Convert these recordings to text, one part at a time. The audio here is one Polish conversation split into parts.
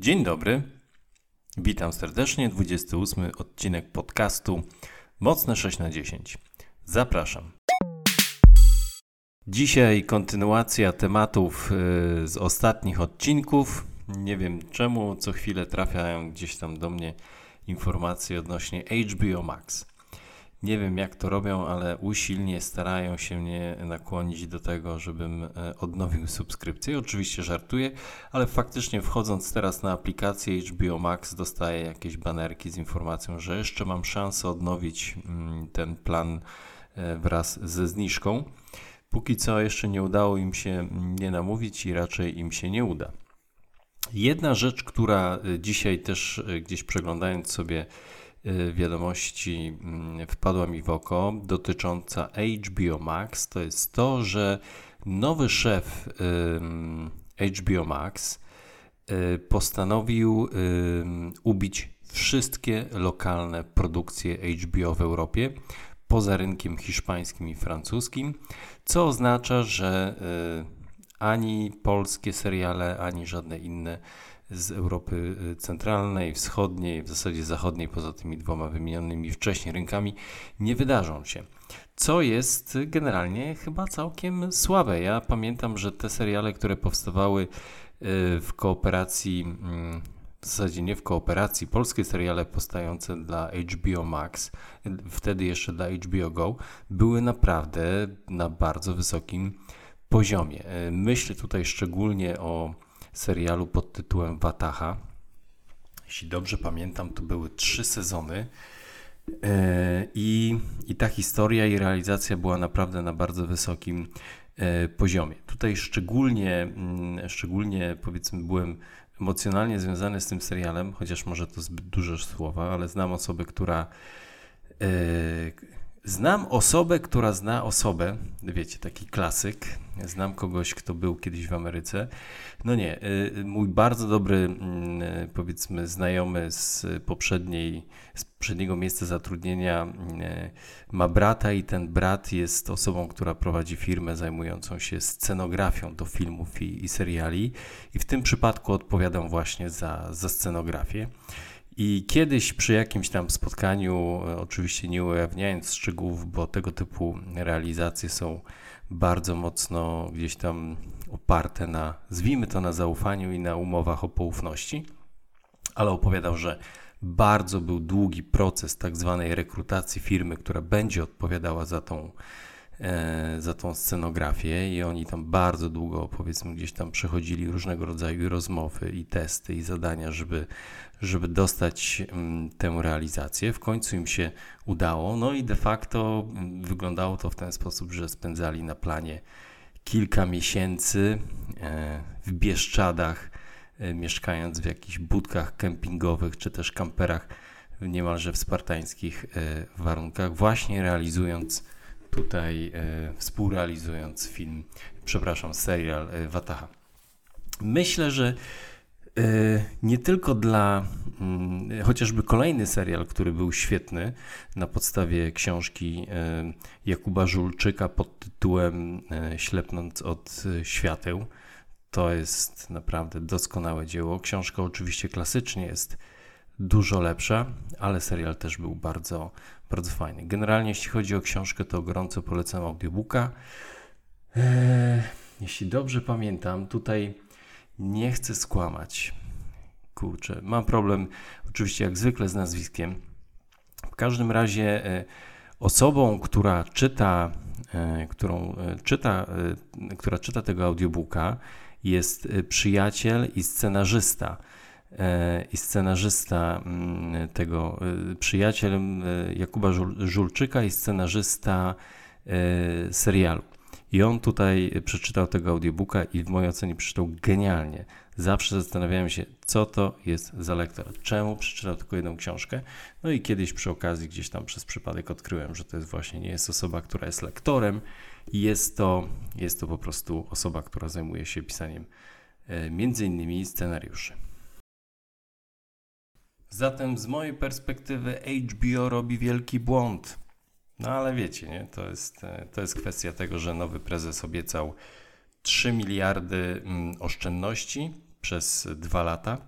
Dzień dobry. Witam serdecznie. 28 odcinek podcastu Mocne 6 na 10. Zapraszam. Dzisiaj kontynuacja tematów y, z ostatnich odcinków. Nie wiem czemu, co chwilę trafiają gdzieś tam do mnie informacje odnośnie HBO Max. Nie wiem jak to robią, ale usilnie starają się mnie nakłonić do tego, żebym e, odnowił subskrypcję. Oczywiście żartuję, ale faktycznie wchodząc teraz na aplikację HBO Max dostaję jakieś banerki z informacją, że jeszcze mam szansę odnowić mm, ten plan e, wraz ze zniżką. Póki co jeszcze nie udało im się mnie namówić i raczej im się nie uda. Jedna rzecz, która e, dzisiaj też gdzieś przeglądając sobie wiadomości mm, wpadła mi w oko dotycząca HBO Max, to jest to, że nowy szef HBO Max y, postanowił ubić wszystkie lokalne produkcje HBO w Europie poza rynkiem hiszpańskim i francuskim, co oznacza, że y, ani polskie seriale, ani żadne inne z Europy y, Centralnej, Wschodniej, w zasadzie Zachodniej, poza tymi dwoma wymienionymi wcześniej rynkami, nie wydarzą się. Co jest generalnie chyba całkiem słabe. Ja pamiętam, że te seriale, które powstawały y, w kooperacji, mm, w zasadzie nie w kooperacji, polskie seriale powstające dla HBO Max, wtedy jeszcze dla HBO Go, były naprawdę na bardzo wysokim poziomie. Y, myślę tutaj szczególnie o serialu pod tytułem Wataha. Jeśli dobrze pamiętam, to były trzy sezony. E, I, I ta historia i realizacja była naprawdę na bardzo wysokim e, poziomie. Tutaj szczególnie, mm, szczególnie powiedzmy, byłem emocjonalnie związany z tym serialem, chociaż może to zbyt duże słowa, ale znam osobę, która e, Znam osobę, która zna osobę, wiecie, taki klasyk. Znam kogoś, kto był kiedyś w Ameryce. No nie, y, mój bardzo dobry, mm, powiedzmy, znajomy z poprzedniej, z poprzedniego miejsca zatrudnienia y, ma brata i ten brat jest osobą, która prowadzi firmę zajmującą się scenografią do filmów i, i seriali. I w tym przypadku odpowiadam właśnie za, za scenografię. I kiedyś przy jakimś tam spotkaniu, e, oczywiście nie ujawniając szczegółów, bo tego typu realizacje są bardzo mocno gdzieś tam oparte na, zwijmy to na zaufaniu i na umowach o poufności, ale opowiadał, że bardzo był długi proces tak zwanej rekrutacji firmy, która będzie odpowiadała za tą za tą scenografię i oni tam bardzo długo, powiedzmy, gdzieś tam przechodzili różnego rodzaju rozmowy i testy i zadania, żeby, żeby dostać mm, tę realizację. W końcu im się udało, no i de facto mm, wyglądało to w ten sposób, że spędzali na planie kilka miesięcy e, w Bieszczadach, e, mieszkając w jakichś budkach kempingowych czy też kamperach niemalże w spartańskich warunkach, właśnie realizując tutaj e, współrealizując film, przepraszam, serial e, Wataha. Myślę, że e, nie tylko dla mm, chociażby kolejny serial, który był świetny na podstawie książki Jakuba Żulczyka pod tytułem Ślepnąc od świateł. To jest naprawdę doskonałe dzieło. Książka oczywiście klasycznie jest dużo lepsza, ale serial też był bardzo, bardzo fajny. Generalnie jeśli chodzi o książkę, to gorąco polecam audiobooka. Eee, jeśli dobrze pamiętam, tutaj nie chcę skłamać. Kurczę, mam problem oczywiście jak zwykle z nazwiskiem. W każdym razie e, osobą, która czyta, e, którą e, czyta, e, która czyta tego audiobooka jest e, przyjaciel i scenarzysta i scenarzysta mm, tego, e, przyjaciel e, Jakuba Żulczyka i scenarzysta serialu. I on tutaj przeczytał tego audiobooka i w mojej ocenie przeczytał genialnie. Zawsze zastanawiałem się, co to jest za lektor, czemu przeczytał tylko jedną książkę. No i kiedyś przy okazji gdzieś tam przez przypadek odkryłem, że to jest właśnie nie jest osoba, która jest lektorem, jest to, jest to po prostu osoba, która zajmuje się pisaniem między innymi scenariuszy. Zatem z mojej perspektywy HBO robi wielki błąd. No ale wiecie, nie? To, jest, e, to jest kwestia tego, że nowy prezes obiecał 3 miliardy mm, oszczędności przez dwa lata.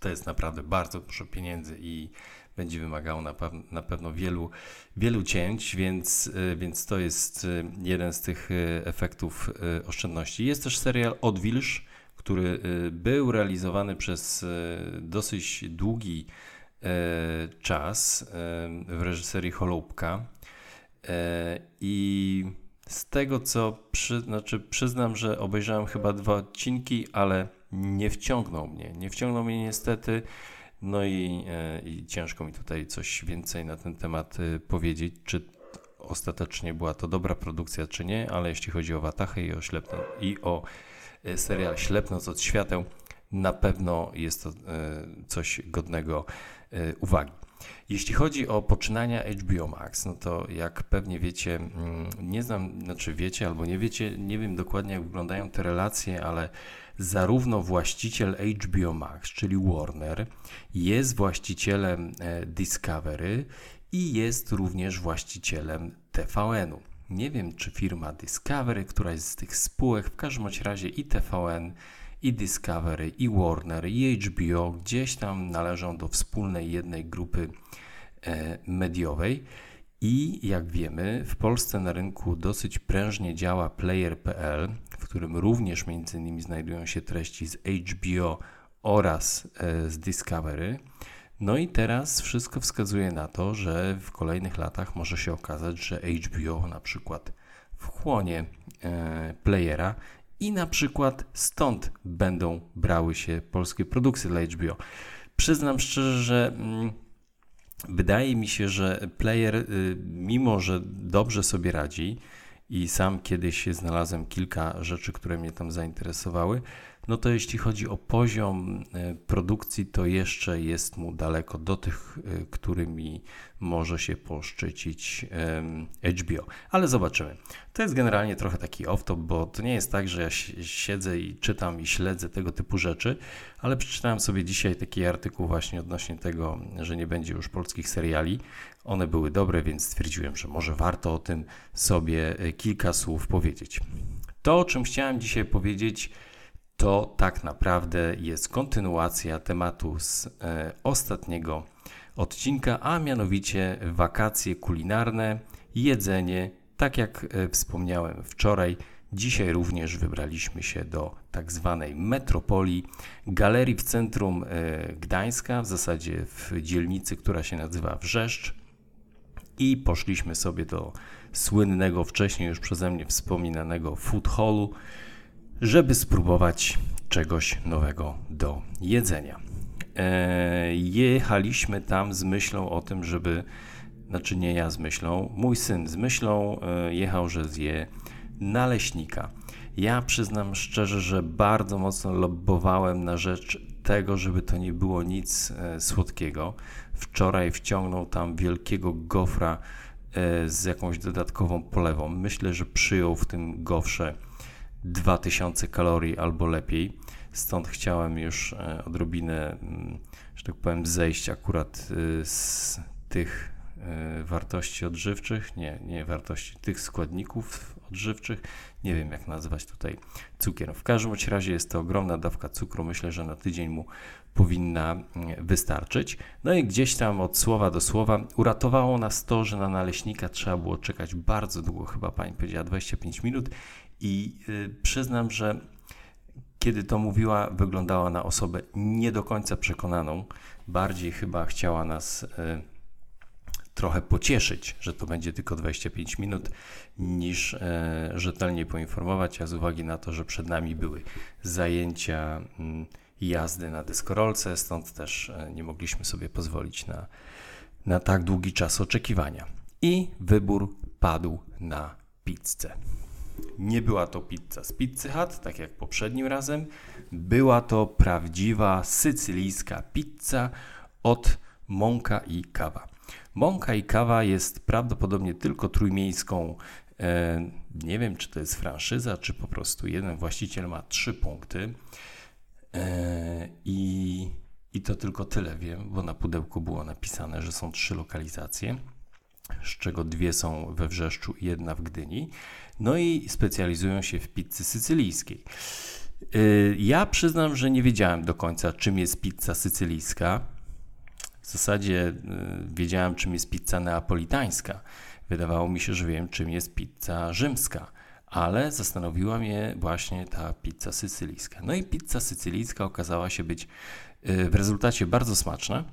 to jest naprawdę bardzo dużo pieniędzy i będzie wymagało na, na pewno wielu, wielu cięć, więc, y, więc to jest jeden z tych efektów oszczędności. Jest też serial Odwilż, który był realizowany przez dosyć długi czas w reżyserii Holubka i z tego co przy, znaczy przyznam, że obejrzałem chyba dwa odcinki, ale nie wciągnął mnie. Nie wciągnął mnie niestety. No i, i ciężko mi tutaj coś więcej na ten temat powiedzieć, czy ostatecznie była to dobra produkcja, czy nie, ale jeśli chodzi o Watachę i o, ślepno, i o serial Ślepnoc od świateł, na pewno jest to coś godnego uwagi. Jeśli chodzi o poczynania HBO Max, no to jak pewnie wiecie, mm, nie znam, znaczy wiecie albo nie wiecie, nie wiem dokładnie jak wyglądają te relacje, ale zarówno właściciel HBO Max, czyli Warner, jest właścicielem e, Discovery i jest również właścicielem TVN-u. Nie wiem, czy firma Discovery, która jest z tych spółek, w każdym razie i TVN, i Discovery, i Warner, i HBO gdzieś tam należą do wspólnej jednej grupy e, mediowej. I jak wiemy, w Polsce na rynku dosyć prężnie działa Player.pl, w którym również między innymi znajdują się treści z HBO oraz e, z Discovery. No i teraz wszystko wskazuje na to, że w kolejnych latach może się okazać, że HBO na przykład wchłonie e, playera i na przykład stąd będą brały się polskie produkcje dla HBO. Przyznam szczerze, że mm, wydaje mi się, że player, y, mimo że dobrze sobie radzi, i sam kiedyś znalazłem kilka rzeczy, które mnie tam zainteresowały, no to jeśli chodzi o poziom e, produkcji, to jeszcze jest mu daleko do tych, e, którymi może się poszczycić HBO. Ale zobaczymy. To jest generalnie trochę taki off-top, bo to nie jest tak, że ja siedzę i czytam i śledzę tego typu rzeczy, ale przeczytałem sobie dzisiaj taki artykuł właśnie odnośnie tego, że nie będzie już polskich seriali. One były dobre, więc stwierdziłem, że może warto o tym sobie e, kilka słów powiedzieć. To, o czym chciałem dzisiaj powiedzieć, to tak naprawdę jest kontynuacja tematu z e, ostatniego odcinka, a mianowicie wakacje kulinarne, jedzenie. Tak jak e, wspomniałem wczoraj, dzisiaj również wybraliśmy się do tak zwanej metropolii, galerii w centrum e, Gdańska, w zasadzie w dzielnicy, która się nazywa Wrzeszcz. I poszliśmy sobie do słynnego wcześniej już przeze mnie wspominanego food hallu, żeby spróbować czegoś nowego do jedzenia. E, jechaliśmy tam z myślą o tym, żeby, znaczy nie ja z myślą, mój syn z myślą e, jechał, że zje naleśnika. Ja przyznam szczerze, że bardzo mocno lobbowałem na rzecz tego, żeby to nie było nic e, słodkiego. Wczoraj wciągnął tam wielkiego gofra z jakąś dodatkową polewą. Myślę, że przyjął w tym gofrze 2000 kalorii albo lepiej. Stąd chciałem już e, odrobinę, mm, że tak powiem, zejść akurat e, z tych e, wartości odżywczych, nie, nie wartości tych składników odżywczych, nie wiem jak nazwać tutaj cukier. W każdym razie jest to ogromna dawka cukru, myślę, że na tydzień mu powinna mm, wystarczyć. No i gdzieś tam od słowa do słowa uratowało nas to, że na naleśnika trzeba było czekać bardzo długo, chyba pani powiedziała 25 minut i y, przyznam, że kiedy to mówiła, wyglądała na osobę nie do końca przekonaną. Bardziej chyba chciała nas y, trochę pocieszyć, że to będzie tylko 25 minut, niż y, rzetelnie poinformować, a z uwagi na to, że przed nami były zajęcia y, jazdy na deskorolce, stąd też nie mogliśmy sobie pozwolić na, na tak długi czas oczekiwania. I wybór padł na pizzę. Nie była to pizza z Pizzy Hut, tak jak poprzednim razem. Była to prawdziwa sycylijska pizza od Mąka i Kawa. Mąka i Kawa jest prawdopodobnie tylko trójmiejską. E, nie wiem, czy to jest franszyza, czy po prostu jeden właściciel ma trzy punkty. E, i, I to tylko tyle wiem, bo na pudełku było napisane, że są trzy lokalizacje, z czego dwie są we Wrzeszczu i jedna w Gdyni. No i specjalizują się w pizzy sycylijskiej. Y, ja przyznam, że nie wiedziałem do końca, czym jest pizza sycylijska. W zasadzie y, wiedziałem, czym jest pizza neapolitańska. Wydawało mi się, że wiem, czym jest pizza rzymska, ale zastanowiła mnie właśnie ta pizza sycylijska. No i pizza sycylijska okazała się być y, w rezultacie bardzo smaczna,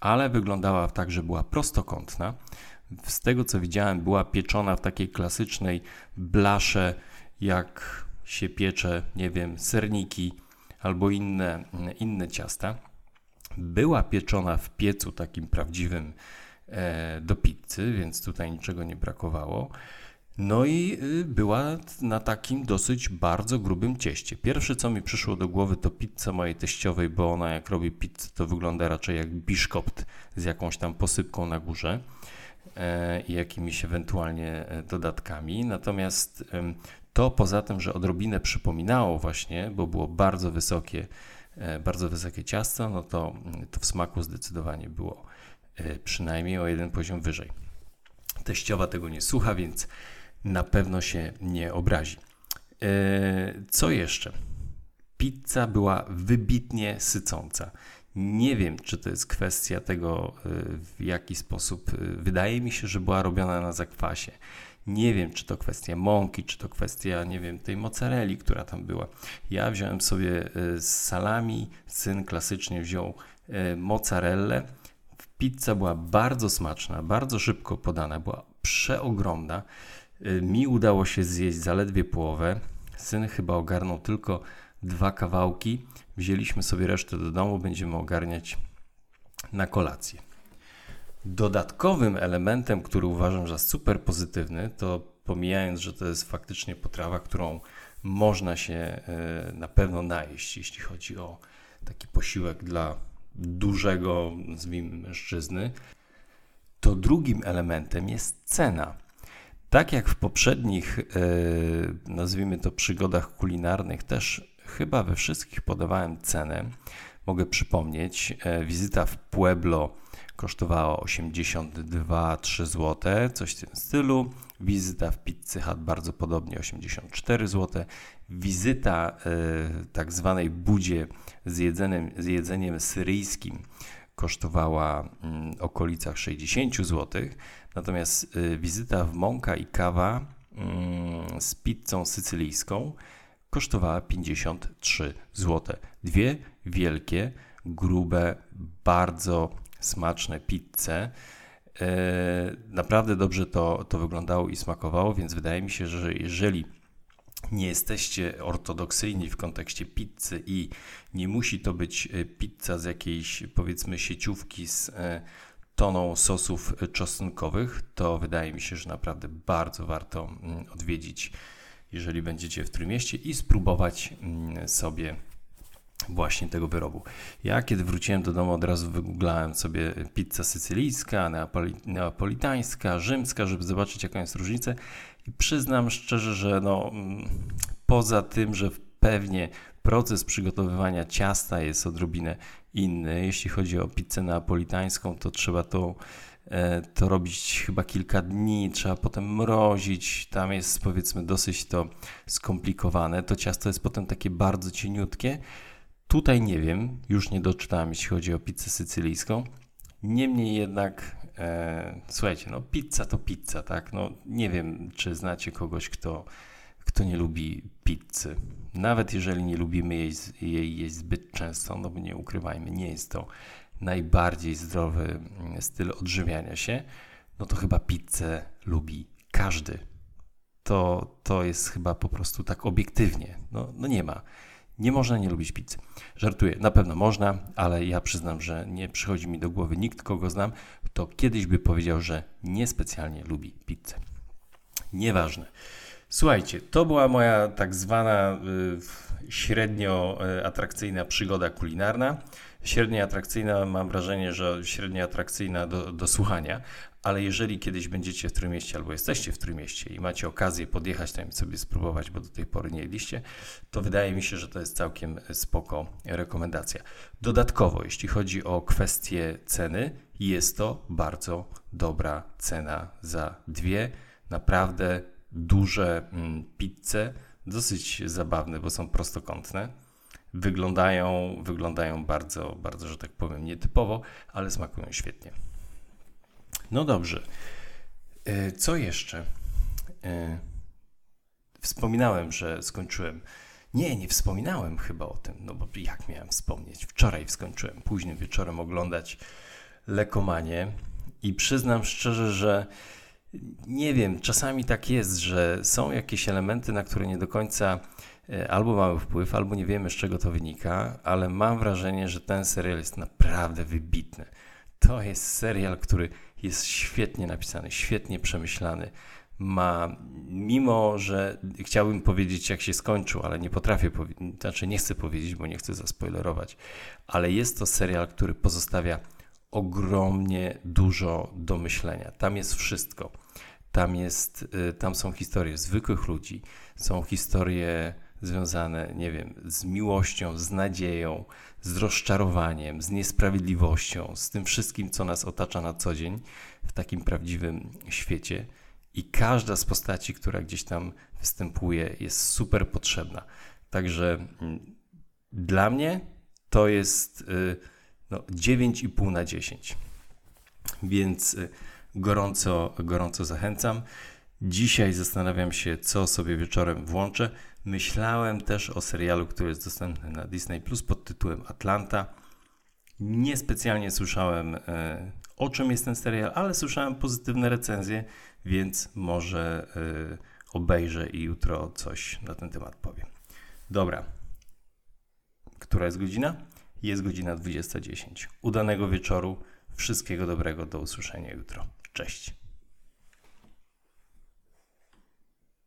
ale wyglądała tak, że była prostokątna. Z tego co widziałem, była pieczona w takiej klasycznej blasze, jak się piecze, nie wiem, serniki albo inne, inne ciasta. Była pieczona w piecu takim prawdziwym e, do pizzy, więc tutaj niczego nie brakowało. No i y, była na takim dosyć bardzo grubym cieście. Pierwsze, co mi przyszło do głowy, to pizza mojej teściowej, bo ona jak robi pizzę, to wygląda raczej jak biszkopt z jakąś tam posypką na górze e, i jakimiś ewentualnie e, dodatkami. Natomiast to poza tym, że odrobinę przypominało właśnie, bo było bardzo wysokie, e, bardzo wysokie ciasto, no to, to w smaku zdecydowanie było przynajmniej o jeden poziom wyżej. Teściowa tego nie słucha, więc na pewno się nie obrazi. E, co jeszcze? Pizza była wybitnie sycąca. Nie wiem, czy to jest kwestia tego, e, w jaki sposób. E, wydaje mi się, że była robiona na zakwasie. Nie wiem, czy to kwestia mąki, czy to kwestia, nie wiem, tej mozzarelli, która tam była. Ja wziąłem sobie z salami, syn klasycznie wziął mozzarellę. Pizza była bardzo smaczna, bardzo szybko podana, była przeogromna. Y, mi udało się zjeść zaledwie połowę. Syn chyba ogarnął tylko dwa kawałki. Wzięliśmy sobie resztę do domu, będziemy ogarniać na kolację. Dodatkowym elementem, który uważam za super pozytywny, to pomijając, że to jest faktycznie potrawa, którą można się y, na pewno najeść, jeśli chodzi o taki posiłek dla dużego, nazwijmy, mężczyzny, to drugim elementem jest cena. Tak jak w poprzednich, e, nazwijmy to, przygodach kulinarnych, też chyba we wszystkich podawałem cenę. Mogę przypomnieć, e, wizyta w Pueblo kosztowała 82-3 zł, coś w tym stylu. Wizyta w Pizzy Hut bardzo podobnie 84 zł. Wizyta y, tak zwanej budzie z jedzeniem, z jedzeniem syryjskim kosztowała mm, okolicach 60 zł, natomiast y, wizyta w Mąka i Kawa mm, z pizzą sycylijską kosztowała 53 zł. Dwie wielkie, grube, bardzo smaczne pizze. E, naprawdę dobrze to, to wyglądało i smakowało, więc wydaje mi się, że jeżeli nie jesteście ortodoksyjni w kontekście pizzy i nie musi to być e, pizza z jakiejś powiedzmy sieciówki z e, toną sosów czosnkowych, to wydaje mi się, że naprawdę bardzo warto mm, odwiedzić, jeżeli będziecie w Trójmieście i spróbować mm, sobie właśnie tego wyrobu. Ja kiedy wróciłem do domu od razu wygooglałem sobie pizza sycylijska, neapoli, neapolitańska, rzymska, żeby zobaczyć jaka jest różnica i przyznam szczerze, że no, mm, poza tym, że pewnie proces przygotowywania ciasta jest odrobinę inny. Jeśli chodzi o pizzę neapolitańską, to trzeba to, e, to robić chyba kilka dni, trzeba potem mrozić. Tam jest powiedzmy dosyć to skomplikowane. To ciasto jest potem takie bardzo cieniutkie Tutaj nie wiem, już nie doczytałem, jeśli chodzi o pizzę sycylijską. Niemniej jednak, e, słuchajcie, no pizza to pizza, tak? No nie wiem, czy znacie kogoś, kto, kto nie lubi pizzy. Nawet jeżeli nie lubimy jej, jej jeść zbyt często, no bo nie ukrywajmy, nie jest to najbardziej zdrowy mm, styl odżywiania się, no to chyba pizzę lubi każdy. To, to jest chyba po prostu tak obiektywnie. No, no nie ma nie można nie lubić pizzy. Żartuję, na pewno można, ale ja przyznam, że nie przychodzi mi do głowy nikt, kogo znam, kto kiedyś by powiedział, że niespecjalnie lubi pizzę. Nieważne. Słuchajcie, to była moja tak zwana y, średnio y, atrakcyjna przygoda kulinarna. Średnio atrakcyjna, mam wrażenie, że średnio atrakcyjna do, do słuchania, ale jeżeli kiedyś będziecie w Trójmieście albo jesteście w Trójmieście i macie okazję podjechać tam i sobie spróbować, bo do tej pory nie jedliście, to wydaje mi się, że to jest całkiem spoko rekomendacja. Dodatkowo, jeśli chodzi o kwestię ceny, jest to bardzo dobra cena za dwie naprawdę duże mm, pizze dosyć zabawne, bo są prostokątne. Wyglądają, wyglądają bardzo, bardzo, że tak powiem, nietypowo, ale smakują świetnie. No dobrze. E, co jeszcze? E, wspominałem, że skończyłem. Nie, nie wspominałem chyba o tym, no bo jak miałem wspomnieć? Wczoraj skończyłem późnym wieczorem oglądać Lekomanie i przyznam szczerze, że nie wiem, czasami tak jest, że są jakieś elementy, na które nie do końca e, albo mamy wpływ, albo nie wiemy z czego to wynika, ale mam wrażenie, że ten serial jest naprawdę wybitny. To jest serial, który jest świetnie napisany, świetnie przemyślany. Ma, mimo że chciałbym powiedzieć, jak się skończył, ale nie potrafię powiedzieć, znaczy nie chcę powiedzieć, bo nie chcę zaspoilerować, ale jest to serial, który pozostawia ogromnie dużo do myślenia. Tam jest wszystko. Tam, jest, y, tam są historie zwykłych ludzi, są historie związane, nie wiem, z miłością, z nadzieją, z rozczarowaniem, z niesprawiedliwością, z tym wszystkim, co nas otacza na co dzień w takim prawdziwym świecie. I każda z postaci, która gdzieś tam występuje, jest super potrzebna. Także mm, dla mnie to jest y, no, 9,5 na 10. Więc y, gorąco, gorąco zachęcam. Dzisiaj zastanawiam się, co sobie wieczorem włączę. Myślałem też o serialu, który jest dostępny na Disney Plus pod tytułem Atlanta. Niespecjalnie słyszałem e, o czym jest ten serial, ale słyszałem pozytywne recenzje, więc może e, obejrzę i jutro coś na ten temat powiem. Dobra. Która jest godzina? Jest godzina 20.10. Udanego wieczoru. Wszystkiego dobrego. Do usłyszenia jutro. Cześć.